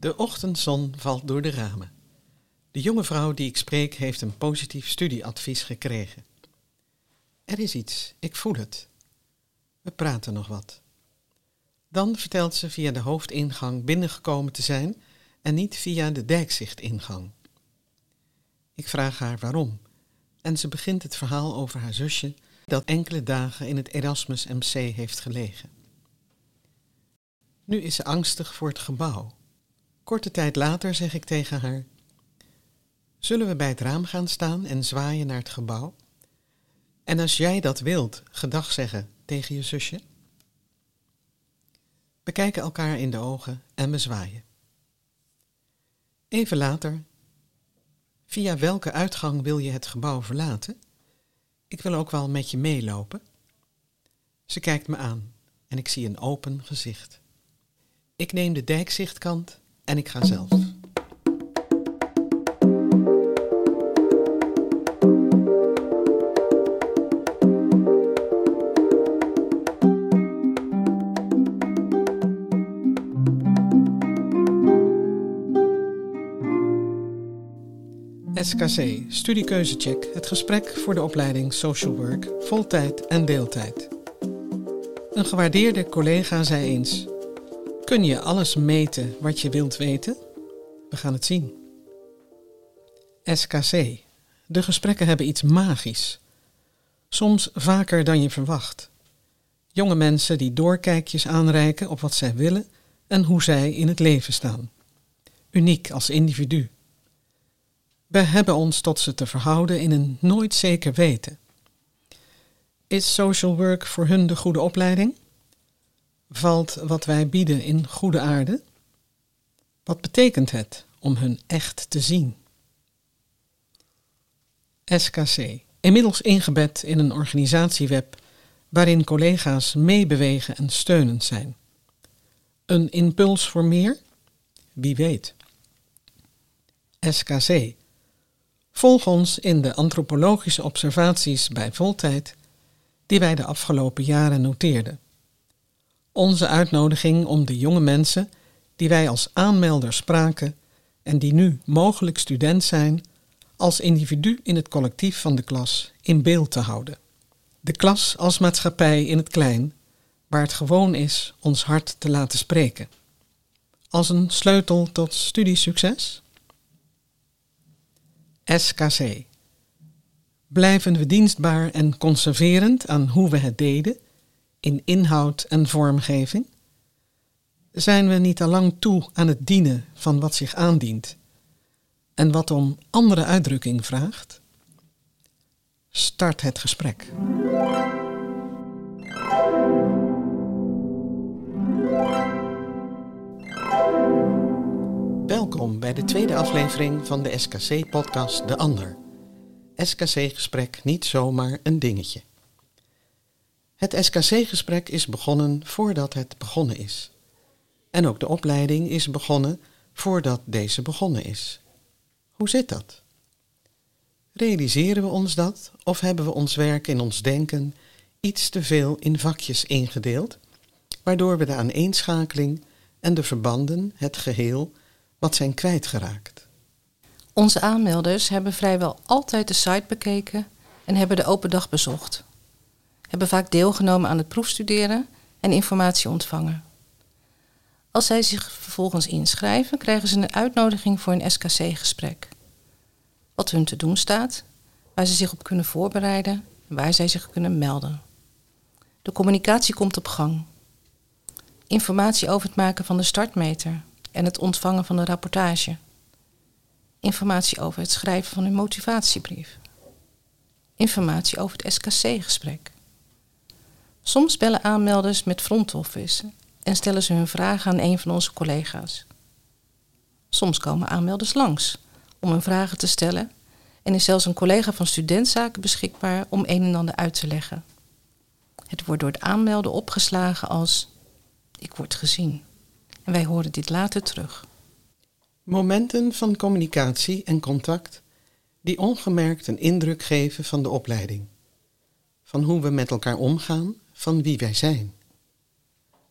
De ochtendzon valt door de ramen. De jonge vrouw die ik spreek heeft een positief studieadvies gekregen. Er is iets, ik voel het. We praten nog wat. Dan vertelt ze via de hoofdingang binnengekomen te zijn en niet via de dijkzichtingang. Ik vraag haar waarom en ze begint het verhaal over haar zusje dat enkele dagen in het Erasmus MC heeft gelegen. Nu is ze angstig voor het gebouw. Korte tijd later zeg ik tegen haar: Zullen we bij het raam gaan staan en zwaaien naar het gebouw? En als jij dat wilt, gedag zeggen tegen je zusje? We kijken elkaar in de ogen en we zwaaien. Even later. Via welke uitgang wil je het gebouw verlaten? Ik wil ook wel met je meelopen. Ze kijkt me aan en ik zie een open gezicht. Ik neem de dijkzichtkant en ik ga zelf. SKC, Studiekeuzecheck, het gesprek voor de opleiding Social Work, voltijd en deeltijd. Een gewaardeerde collega zei eens: Kun je alles meten wat je wilt weten? We gaan het zien. SKC. De gesprekken hebben iets magisch. Soms vaker dan je verwacht. Jonge mensen die doorkijkjes aanreiken op wat zij willen en hoe zij in het leven staan. Uniek als individu. We hebben ons tot ze te verhouden in een nooit zeker weten. Is social work voor hun de goede opleiding? Valt wat wij bieden in goede aarde? Wat betekent het om hun echt te zien? SKC, inmiddels ingebed in een organisatieweb waarin collega's meebewegen en steunend zijn. Een impuls voor meer? Wie weet. SKC, Volg ons in de antropologische observaties bij voltijd die wij de afgelopen jaren noteerden. Onze uitnodiging om de jonge mensen die wij als aanmelder spraken en die nu mogelijk student zijn, als individu in het collectief van de klas in beeld te houden. De klas als maatschappij in het klein, waar het gewoon is ons hart te laten spreken. Als een sleutel tot studiesucces? SKC. Blijven we dienstbaar en conserverend aan hoe we het deden, in inhoud en vormgeving? Zijn we niet al lang toe aan het dienen van wat zich aandient en wat om andere uitdrukking vraagt? Start het gesprek. Welkom bij de tweede aflevering van de SKC-podcast De Ander. SKC-gesprek niet zomaar een dingetje. Het SKC-gesprek is begonnen voordat het begonnen is. En ook de opleiding is begonnen voordat deze begonnen is. Hoe zit dat? Realiseren we ons dat of hebben we ons werk in ons denken iets te veel in vakjes ingedeeld, waardoor we de aaneenschakeling en de verbanden, het geheel, wat zijn kwijtgeraakt? Onze aanmelders hebben vrijwel altijd de site bekeken en hebben de open dag bezocht. Hebben vaak deelgenomen aan het proefstuderen en informatie ontvangen. Als zij zich vervolgens inschrijven, krijgen ze een uitnodiging voor een SKC-gesprek. Wat hun te doen staat, waar ze zich op kunnen voorbereiden en waar zij zich kunnen melden. De communicatie komt op gang. Informatie over het maken van de startmeter, en het ontvangen van een rapportage. Informatie over het schrijven van een motivatiebrief. Informatie over het SKC-gesprek. Soms bellen aanmelders met front office en stellen ze hun vragen aan een van onze collega's. Soms komen aanmelders langs om hun vragen te stellen en is zelfs een collega van studentzaken beschikbaar om een en ander uit te leggen. Het wordt door het aanmelden opgeslagen als ik word gezien. En wij horen dit later terug. Momenten van communicatie en contact die ongemerkt een indruk geven van de opleiding. Van hoe we met elkaar omgaan, van wie wij zijn.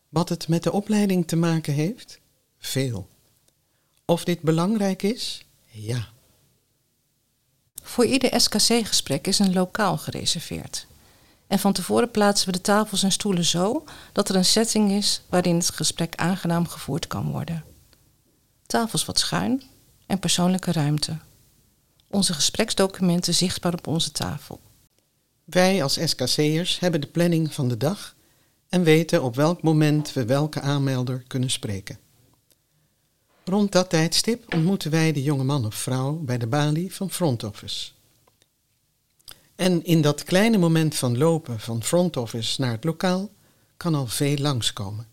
Wat het met de opleiding te maken heeft? Veel. Of dit belangrijk is? Ja. Voor ieder SKC-gesprek is een lokaal gereserveerd. En van tevoren plaatsen we de tafels en stoelen zo dat er een setting is waarin het gesprek aangenaam gevoerd kan worden. Tafels wat schuin en persoonlijke ruimte. Onze gespreksdocumenten zichtbaar op onze tafel. Wij als SKC'ers hebben de planning van de dag en weten op welk moment we welke aanmelder kunnen spreken. Rond dat tijdstip ontmoeten wij de jonge man of vrouw bij de balie van front office. En in dat kleine moment van lopen van front office naar het lokaal kan al veel langskomen.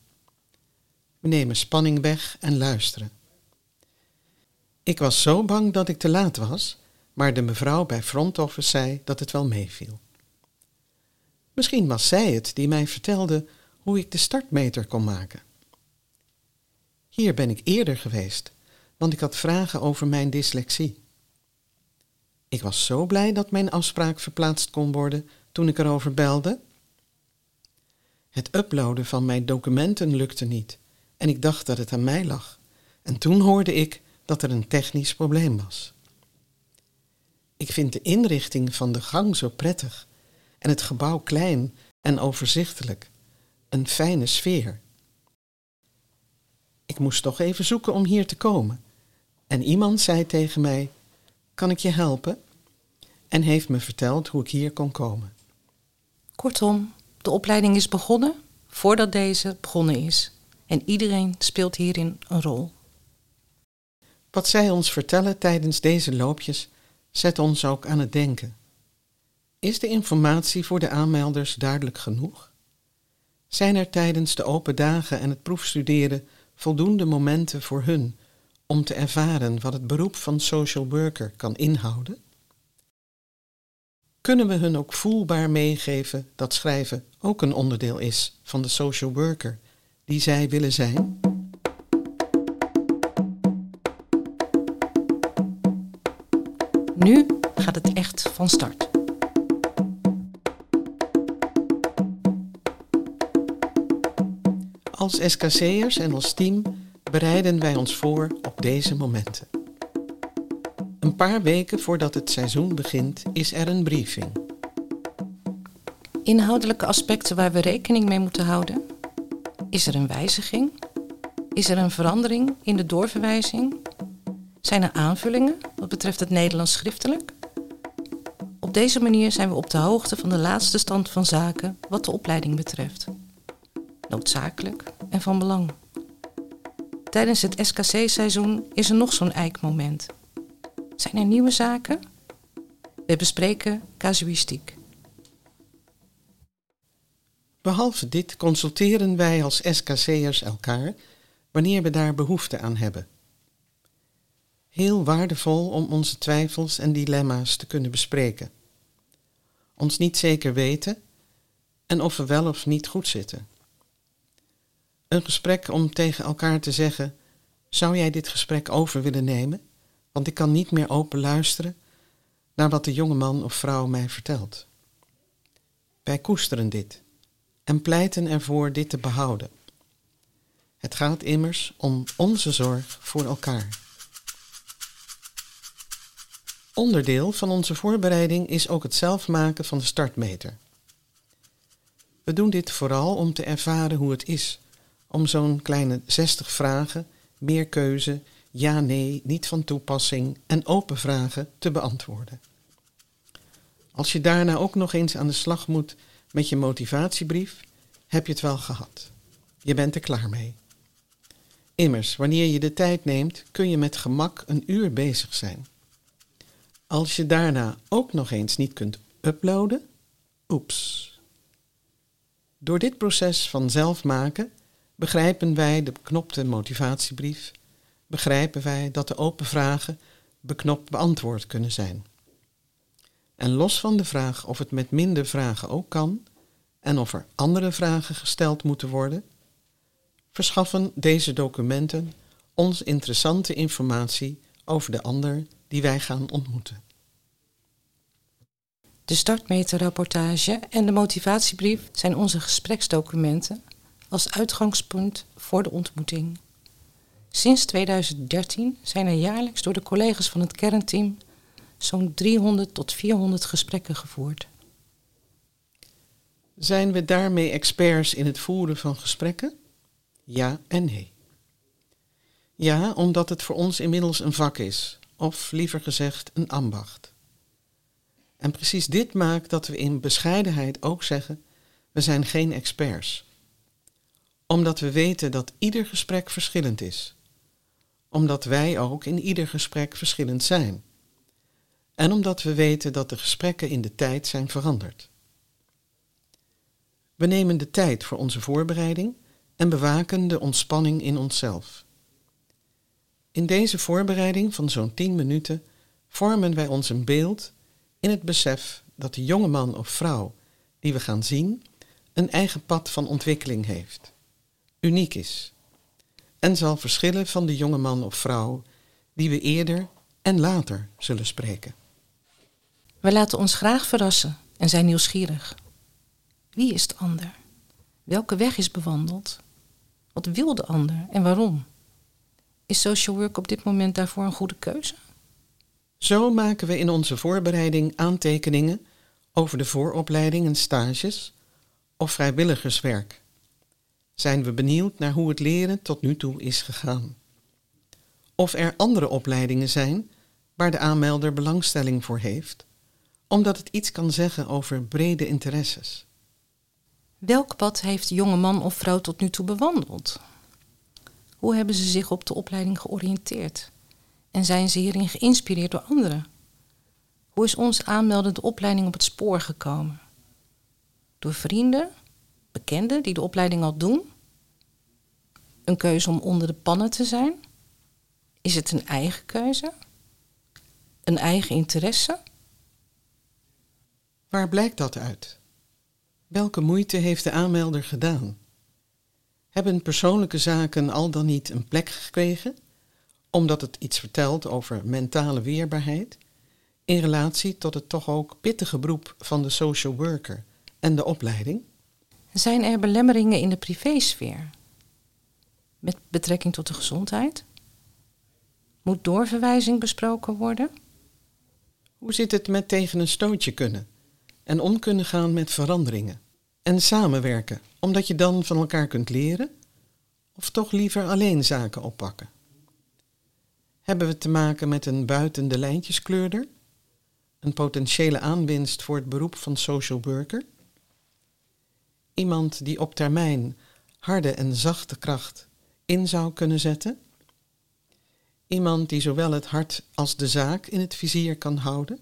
We nemen spanning weg en luisteren. Ik was zo bang dat ik te laat was, maar de mevrouw bij front office zei dat het wel meeviel. Misschien was zij het die mij vertelde hoe ik de startmeter kon maken. Hier ben ik eerder geweest, want ik had vragen over mijn dyslexie. Ik was zo blij dat mijn afspraak verplaatst kon worden toen ik erover belde. Het uploaden van mijn documenten lukte niet en ik dacht dat het aan mij lag. En toen hoorde ik dat er een technisch probleem was. Ik vind de inrichting van de gang zo prettig en het gebouw klein en overzichtelijk. Een fijne sfeer. Ik moest toch even zoeken om hier te komen. En iemand zei tegen mij: Kan ik je helpen? En heeft me verteld hoe ik hier kon komen. Kortom, de opleiding is begonnen voordat deze begonnen is. En iedereen speelt hierin een rol. Wat zij ons vertellen tijdens deze loopjes zet ons ook aan het denken. Is de informatie voor de aanmelders duidelijk genoeg? Zijn er tijdens de open dagen en het proefstuderen voldoende momenten voor hun om te ervaren wat het beroep van social worker kan inhouden? Kunnen we hun ook voelbaar meegeven dat schrijven ook een onderdeel is van de social worker die zij willen zijn? Nu gaat het echt van start. Als SKC'ers en als team bereiden wij ons voor op deze momenten. Een paar weken voordat het seizoen begint is er een briefing. Inhoudelijke aspecten waar we rekening mee moeten houden. Is er een wijziging? Is er een verandering in de doorverwijzing? Zijn er aanvullingen wat betreft het Nederlands schriftelijk? Op deze manier zijn we op de hoogte van de laatste stand van zaken wat de opleiding betreft. Noodzakelijk en van belang. Tijdens het SKC-seizoen is er nog zo'n eikmoment. Zijn er nieuwe zaken? We bespreken casuïstiek. Behalve dit consulteren wij als SKC'ers elkaar wanneer we daar behoefte aan hebben. Heel waardevol om onze twijfels en dilemma's te kunnen bespreken. Ons niet zeker weten en of we wel of niet goed zitten. Een gesprek om tegen elkaar te zeggen: Zou jij dit gesprek over willen nemen? Want ik kan niet meer open luisteren naar wat de jonge man of vrouw mij vertelt. Wij koesteren dit en pleiten ervoor dit te behouden. Het gaat immers om onze zorg voor elkaar. Onderdeel van onze voorbereiding is ook het zelf maken van de startmeter. We doen dit vooral om te ervaren hoe het is om zo'n kleine 60 vragen, meer keuze, ja, nee, niet van toepassing en open vragen te beantwoorden. Als je daarna ook nog eens aan de slag moet met je motivatiebrief, heb je het wel gehad. Je bent er klaar mee. Immers, wanneer je de tijd neemt, kun je met gemak een uur bezig zijn. Als je daarna ook nog eens niet kunt uploaden, oeps. Door dit proces van zelf maken begrijpen wij de beknopte motivatiebrief, begrijpen wij dat de open vragen beknopt beantwoord kunnen zijn. En los van de vraag of het met minder vragen ook kan en of er andere vragen gesteld moeten worden, verschaffen deze documenten ons interessante informatie over de ander die wij gaan ontmoeten. De startmeterrapportage en de motivatiebrief zijn onze gespreksdocumenten als uitgangspunt voor de ontmoeting. Sinds 2013 zijn er jaarlijks door de collega's van het kernteam zo'n 300 tot 400 gesprekken gevoerd. Zijn we daarmee experts in het voeren van gesprekken? Ja en nee. Ja, omdat het voor ons inmiddels een vak is, of liever gezegd een ambacht. En precies dit maakt dat we in bescheidenheid ook zeggen: we zijn geen experts. Omdat we weten dat ieder gesprek verschillend is. Omdat wij ook in ieder gesprek verschillend zijn. En omdat we weten dat de gesprekken in de tijd zijn veranderd. We nemen de tijd voor onze voorbereiding en bewaken de ontspanning in onszelf. In deze voorbereiding van zo'n 10 minuten vormen wij ons een beeld in het besef dat de jonge man of vrouw die we gaan zien een eigen pad van ontwikkeling heeft, uniek is en zal verschillen van de jonge man of vrouw die we eerder en later zullen spreken. We laten ons graag verrassen en zijn nieuwsgierig. Wie is de ander? Welke weg is bewandeld? Wat wil de ander en waarom? Is social work op dit moment daarvoor een goede keuze? Zo maken we in onze voorbereiding aantekeningen over de vooropleiding en stages of vrijwilligerswerk. Zijn we benieuwd naar hoe het leren tot nu toe is gegaan? Of er andere opleidingen zijn waar de aanmelder belangstelling voor heeft, omdat het iets kan zeggen over brede interesses. Welk pad heeft de jonge man of vrouw tot nu toe bewandeld? Hoe hebben ze zich op de opleiding georiënteerd? En zijn ze hierin geïnspireerd door anderen? Hoe is ons aanmeldende opleiding op het spoor gekomen? Door vrienden, bekenden die de opleiding al doen? Een keuze om onder de pannen te zijn? Is het een eigen keuze? Een eigen interesse? Waar blijkt dat uit? Welke moeite heeft de aanmelder gedaan? Hebben persoonlijke zaken al dan niet een plek gekregen, omdat het iets vertelt over mentale weerbaarheid, in relatie tot het toch ook pittige beroep van de social worker en de opleiding? Zijn er belemmeringen in de privésfeer? Met betrekking tot de gezondheid? Moet doorverwijzing besproken worden? Hoe zit het met tegen een stootje kunnen en om kunnen gaan met veranderingen? En samenwerken, omdat je dan van elkaar kunt leren? Of toch liever alleen zaken oppakken? Hebben we te maken met een buiten de lijntjeskleurder? Een potentiële aanwinst voor het beroep van social worker? Iemand die op termijn harde en zachte kracht in zou kunnen zetten? Iemand die zowel het hart als de zaak in het vizier kan houden?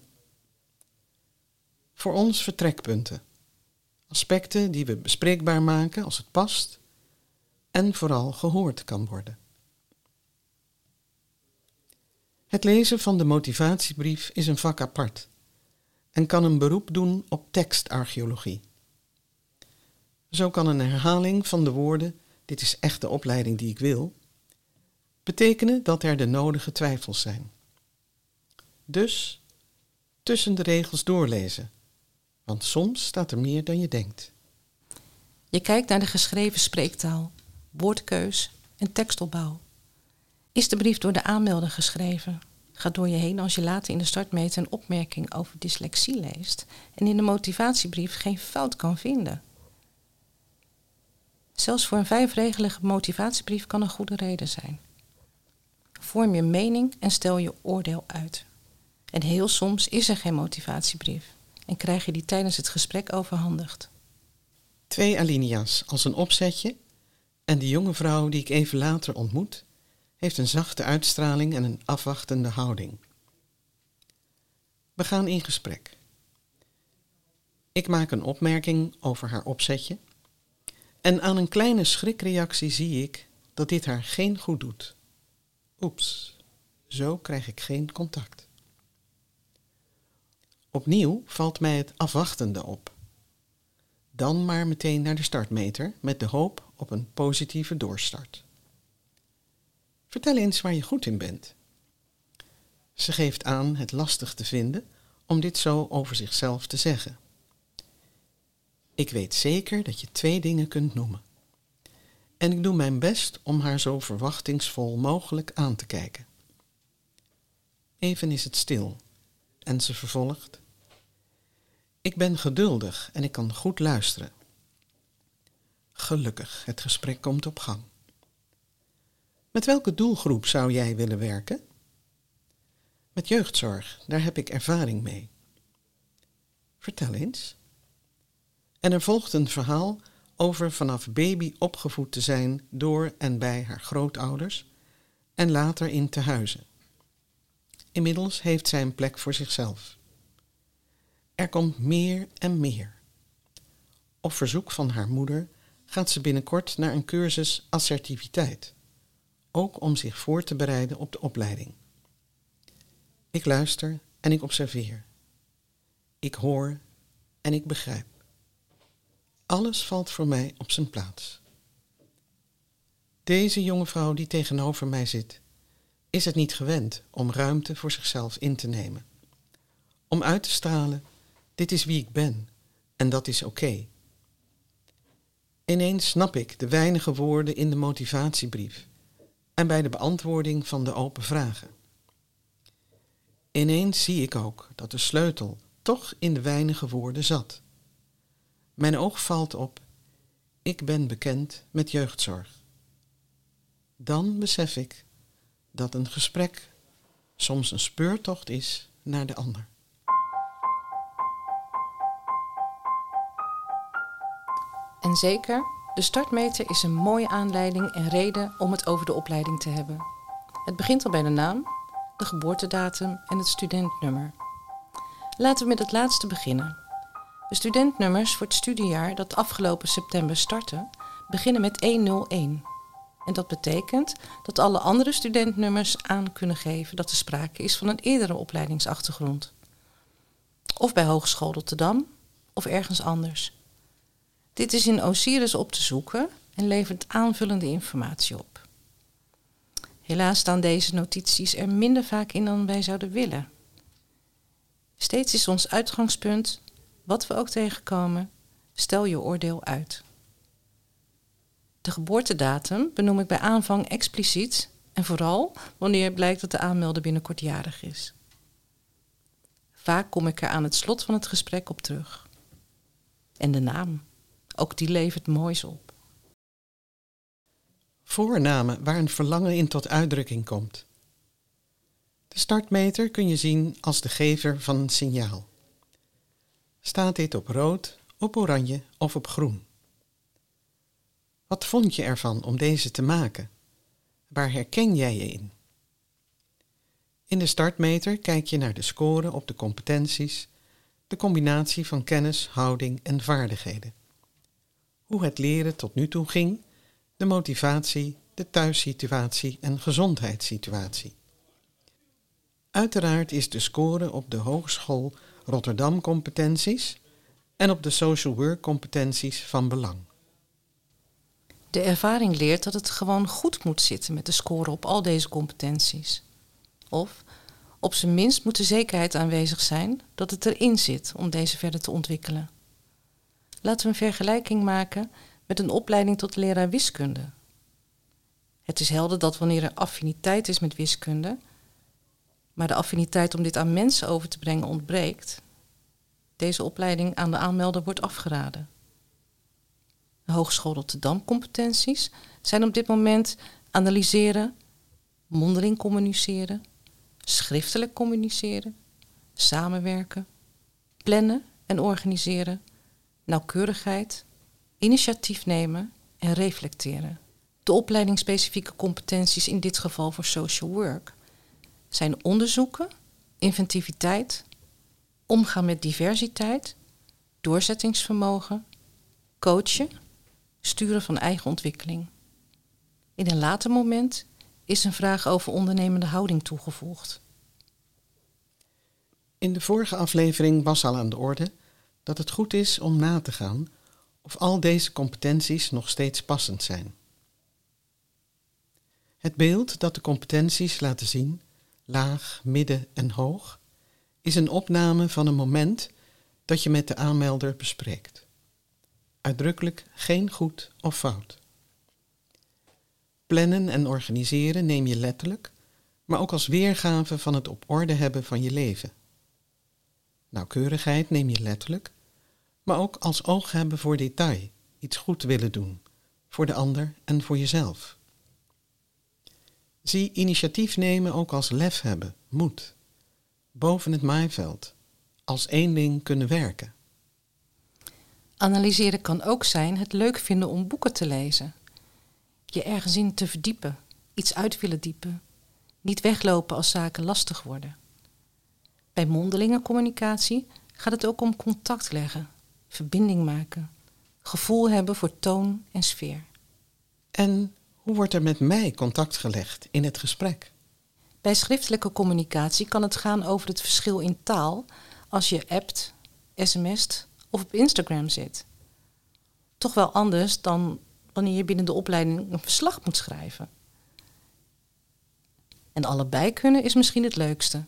Voor ons vertrekpunten. Aspecten die we bespreekbaar maken als het past en vooral gehoord kan worden. Het lezen van de motivatiebrief is een vak apart en kan een beroep doen op tekstarcheologie. Zo kan een herhaling van de woorden dit is echt de opleiding die ik wil, betekenen dat er de nodige twijfels zijn. Dus tussen de regels doorlezen, want soms staat er meer dan je denkt. Je kijkt naar de geschreven spreektaal, woordkeus en tekstopbouw. Is de brief door de aanmelder geschreven? Gaat door je heen als je later in de startmeter een opmerking over dyslexie leest en in de motivatiebrief geen fout kan vinden. Zelfs voor een vijfregelige motivatiebrief kan een goede reden zijn. Vorm je mening en stel je oordeel uit. En heel soms is er geen motivatiebrief en krijg je die tijdens het gesprek overhandigd. Twee alinea's als een opzetje en de jonge vrouw die ik even later ontmoet, heeft een zachte uitstraling en een afwachtende houding. We gaan in gesprek. Ik maak een opmerking over haar opzetje en aan een kleine schrikreactie zie ik dat dit haar geen goed doet. Oeps, zo krijg ik geen contact. Opnieuw valt mij het afwachtende op. Dan maar meteen naar de startmeter met de hoop op een positieve doorstart. Vertel eens waar je goed in bent. Ze geeft aan het lastig te vinden om dit zo over zichzelf te zeggen. Ik weet zeker dat je twee dingen kunt noemen. en ik doe mijn best om haar zo verwachtingsvol mogelijk aan te kijken. Even is het stil en ze vervolgt. Ik ben geduldig en ik kan goed luisteren. Gelukkig, het gesprek komt op gang. Met welke doelgroep zou jij willen werken? Met jeugdzorg, daar heb ik ervaring mee. Vertel eens. En er volgt een verhaal over vanaf baby opgevoed te zijn door en bij haar grootouders en later in tehuizen. Inmiddels heeft zij een plek voor zichzelf. Er komt meer en meer. Op verzoek van haar moeder gaat ze binnenkort naar een cursus assertiviteit, ook om zich voor te bereiden op de opleiding. Ik luister en ik observeer. Ik hoor en ik begrijp. Alles valt voor mij op zijn plaats. Deze jonge vrouw die tegenover mij zit, is het niet gewend om ruimte voor zichzelf in te nemen. Om uit te stralen, dit is wie ik ben en dat is oké. Ineens snap ik de weinige woorden in de motivatiebrief en bij de beantwoording van de open vragen. Ineens zie ik ook dat de sleutel toch in de weinige woorden zat. Mijn oog valt op, ik ben bekend met jeugdzorg. Dan besef ik dat een gesprek soms een speurtocht is naar de ander. En zeker, de startmeter is een mooie aanleiding en reden om het over de opleiding te hebben. Het begint al bij de naam, de geboortedatum en het studentnummer. Laten we met het laatste beginnen. De studentnummers voor het studiejaar dat afgelopen september startte, beginnen met 101. En dat betekent dat alle andere studentnummers aan kunnen geven dat er sprake is van een eerdere opleidingsachtergrond. Of bij Hogeschool Rotterdam of ergens anders. Dit is in Osiris op te zoeken en levert aanvullende informatie op. Helaas staan deze notities er minder vaak in dan wij zouden willen. Steeds is ons uitgangspunt, wat we ook tegenkomen, stel je oordeel uit. De geboortedatum benoem ik bij aanvang expliciet en vooral wanneer blijkt dat de aanmelder binnenkort jarig is. Vaak kom ik er aan het slot van het gesprek op terug. En de naam, ook die levert moois op. Voornamen waar een verlangen in tot uitdrukking komt. De startmeter kun je zien als de gever van een signaal. Staat dit op rood, op oranje of op groen? Wat vond je ervan om deze te maken? Waar herken jij je in? In de startmeter kijk je naar de score op de competenties, de combinatie van kennis, houding en vaardigheden. Hoe het leren tot nu toe ging, de motivatie, de thuissituatie en gezondheidssituatie. Uiteraard is de score op de Hogeschool Rotterdam competenties en op de social work competenties van belang. De ervaring leert dat het gewoon goed moet zitten met de score op al deze competenties. Of op zijn minst moet de zekerheid aanwezig zijn dat het erin zit om deze verder te ontwikkelen. Laten we een vergelijking maken met een opleiding tot leraar wiskunde. Het is helder dat wanneer er affiniteit is met wiskunde, maar de affiniteit om dit aan mensen over te brengen ontbreekt, deze opleiding aan de aanmelder wordt afgeraden. De Hogeschool Rotterdam competenties zijn op dit moment analyseren, mondeling communiceren, schriftelijk communiceren, samenwerken, plannen en organiseren, nauwkeurigheid, initiatief nemen en reflecteren. De opleidingsspecifieke competenties in dit geval voor social work zijn onderzoeken, inventiviteit, omgaan met diversiteit, doorzettingsvermogen, coachen, sturen van eigen ontwikkeling. In een later moment is een vraag over ondernemende houding toegevoegd. In de vorige aflevering was al aan de orde dat het goed is om na te gaan of al deze competenties nog steeds passend zijn. Het beeld dat de competenties laten zien, laag, midden en hoog, is een opname van een moment dat je met de aanmelder bespreekt. Uitdrukkelijk geen goed of fout. Plannen en organiseren neem je letterlijk, maar ook als weergave van het op orde hebben van je leven. Nauwkeurigheid neem je letterlijk, maar ook als oog hebben voor detail, iets goed willen doen, voor de ander en voor jezelf. Zie initiatief nemen ook als lef hebben, moed, boven het maaiveld, als één ding kunnen werken. Analyseren kan ook zijn het leuk vinden om boeken te lezen. Je ergens in te verdiepen, iets uit willen diepen. Niet weglopen als zaken lastig worden. Bij mondelinge communicatie gaat het ook om contact leggen, verbinding maken, gevoel hebben voor toon en sfeer. En hoe wordt er met mij contact gelegd in het gesprek? Bij schriftelijke communicatie kan het gaan over het verschil in taal als je appt, sms't of op Instagram zit. Toch wel anders dan wanneer je binnen de opleiding een verslag moet schrijven. En allebei kunnen is misschien het leukste.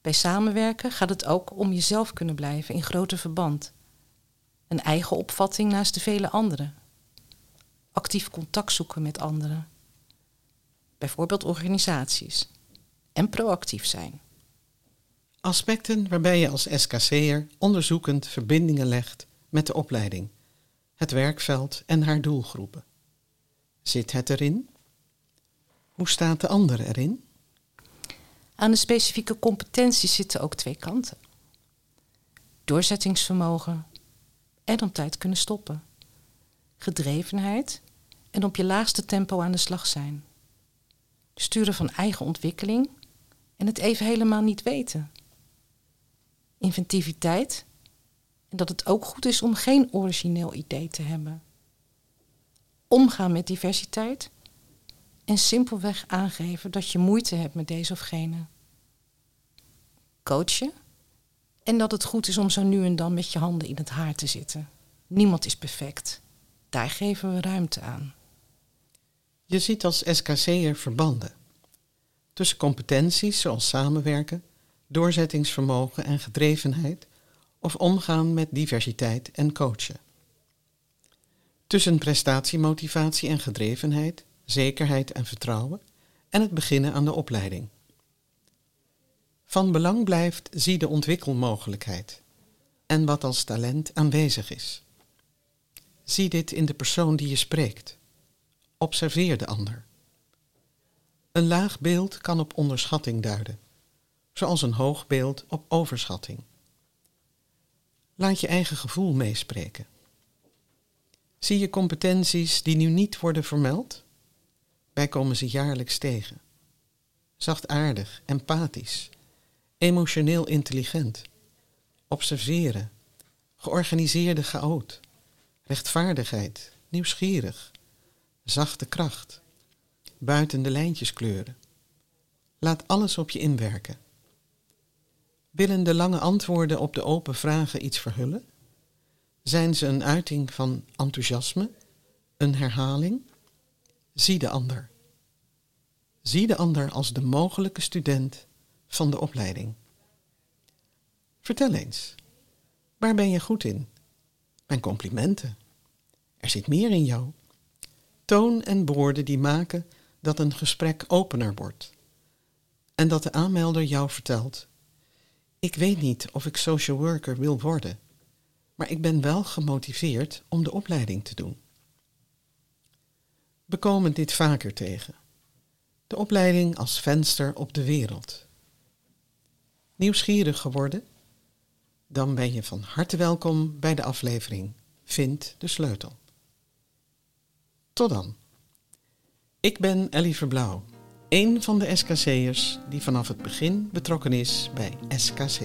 Bij samenwerken gaat het ook om jezelf kunnen blijven in groter verband. Een eigen opvatting naast de vele anderen. Actief contact zoeken met anderen. Bijvoorbeeld organisaties. En proactief zijn. Aspecten waarbij je als SKC'er onderzoekend verbindingen legt met de opleiding, het werkveld en haar doelgroepen. Zit het erin? Hoe staat de ander erin? Aan de specifieke competenties zitten ook twee kanten. Doorzettingsvermogen en om tijd kunnen stoppen. Gedrevenheid en op je laagste tempo aan de slag zijn. Sturen van eigen ontwikkeling en het even helemaal niet weten inventiviteit en dat het ook goed is om geen origineel idee te hebben. Omgaan met diversiteit en simpelweg aangeven dat je moeite hebt met deze of gene. Coachen en dat het goed is om zo nu en dan met je handen in het haar te zitten. Niemand is perfect. Daar geven we ruimte aan. Je ziet als SKC'er verbanden tussen competenties zoals samenwerken doorzettingsvermogen en gedrevenheid of omgaan met diversiteit en coachen. Tussen prestatiemotivatie en gedrevenheid, zekerheid en vertrouwen en het beginnen aan de opleiding. Van belang blijft zie de ontwikkelmogelijkheid en wat als talent aanwezig is. Zie dit in de persoon die je spreekt. Observeer de ander. Een laag beeld kan op onderschatting duiden zoals een hoog beeld op overschatting. Laat je eigen gevoel meespreken. Zie je competenties die nu niet worden vermeld? Wij komen ze jaarlijks tegen. Zachtaardig, empathisch, emotioneel intelligent, observeren, georganiseerde chaot, rechtvaardigheid, nieuwsgierig, zachte kracht, buiten de lijntjes kleuren. Laat alles op je inwerken. Willen de lange antwoorden op de open vragen iets verhullen? Zijn ze een uiting van enthousiasme, een herhaling? Zie de ander. Zie de ander als de mogelijke student van de opleiding. Vertel eens, waar ben je goed in? Mijn complimenten. Er zit meer in jou. Toon en woorden die maken dat een gesprek opener wordt. En dat de aanmelder jou vertelt ik weet niet of ik social worker wil worden, maar ik ben wel gemotiveerd om de opleiding te doen. We komen dit vaker tegen. De opleiding als venster op de wereld. Nieuwsgierig geworden? Dan ben je van harte welkom bij de aflevering Vind de sleutel. Tot dan. Ik ben Ellie Verblauw een van de SKC'ers die vanaf het begin betrokken is bij SKC.